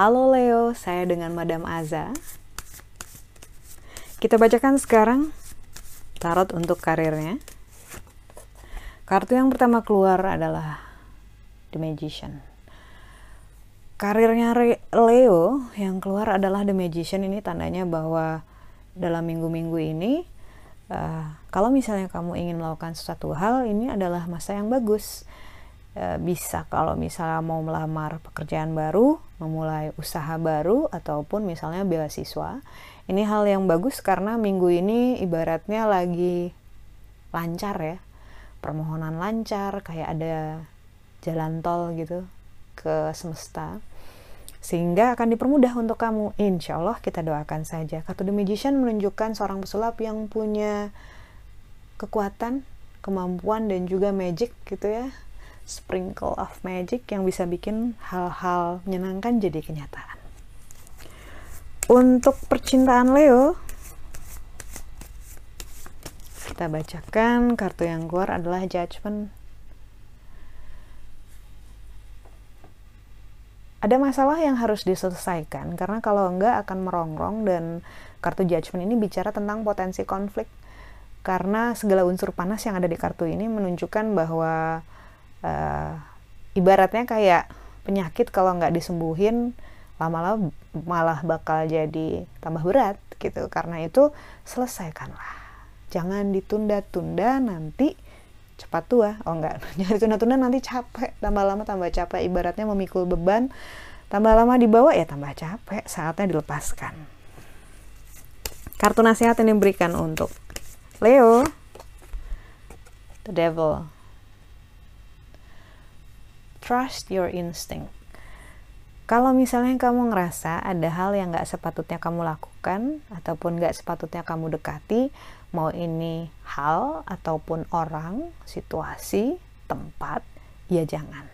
Halo Leo, saya dengan Madam Aza. Kita bacakan sekarang tarot untuk karirnya. Kartu yang pertama keluar adalah The Magician. Karirnya Leo yang keluar adalah The Magician ini tandanya bahwa dalam minggu-minggu ini uh, kalau misalnya kamu ingin melakukan sesuatu hal ini adalah masa yang bagus. Uh, bisa kalau misalnya mau melamar pekerjaan baru memulai usaha baru ataupun misalnya beasiswa ini hal yang bagus karena minggu ini ibaratnya lagi lancar ya. Permohonan lancar kayak ada jalan tol gitu ke semesta sehingga akan dipermudah untuk kamu. Insya Allah kita doakan saja. Kartu The Magician menunjukkan seorang pesulap yang punya kekuatan kemampuan dan juga magic gitu ya. Sprinkle of magic yang bisa bikin hal-hal menyenangkan jadi kenyataan. Untuk percintaan Leo kita bacakan kartu yang keluar adalah judgment ada masalah yang harus diselesaikan karena kalau enggak akan merongrong dan kartu judgment ini bicara tentang potensi konflik. Karena segala unsur panas yang ada di kartu ini menunjukkan bahwa uh, ibaratnya kayak penyakit kalau nggak disembuhin lama-lama malah bakal jadi tambah berat gitu. Karena itu selesaikanlah. Jangan ditunda-tunda nanti cepat tua. Oh enggak. Jangan ditunda-tunda nanti capek. Tambah lama tambah capek. Ibaratnya memikul beban. Tambah lama dibawa ya tambah capek. Saatnya dilepaskan. Kartu nasihat ini diberikan untuk Leo. The devil. Trust your instinct kalau misalnya kamu ngerasa ada hal yang gak sepatutnya kamu lakukan ataupun gak sepatutnya kamu dekati, mau ini hal ataupun orang, situasi, tempat, ya jangan.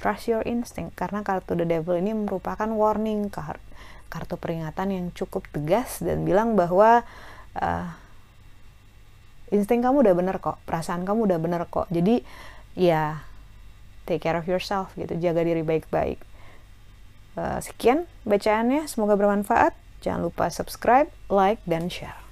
Trust your instinct karena kartu The Devil ini merupakan warning card, kartu peringatan yang cukup tegas dan bilang bahwa uh, insting kamu udah bener kok, perasaan kamu udah bener kok. Jadi ya take care of yourself gitu, jaga diri baik-baik sekian bacaannya, semoga bermanfaat. Jangan lupa subscribe, like, dan share.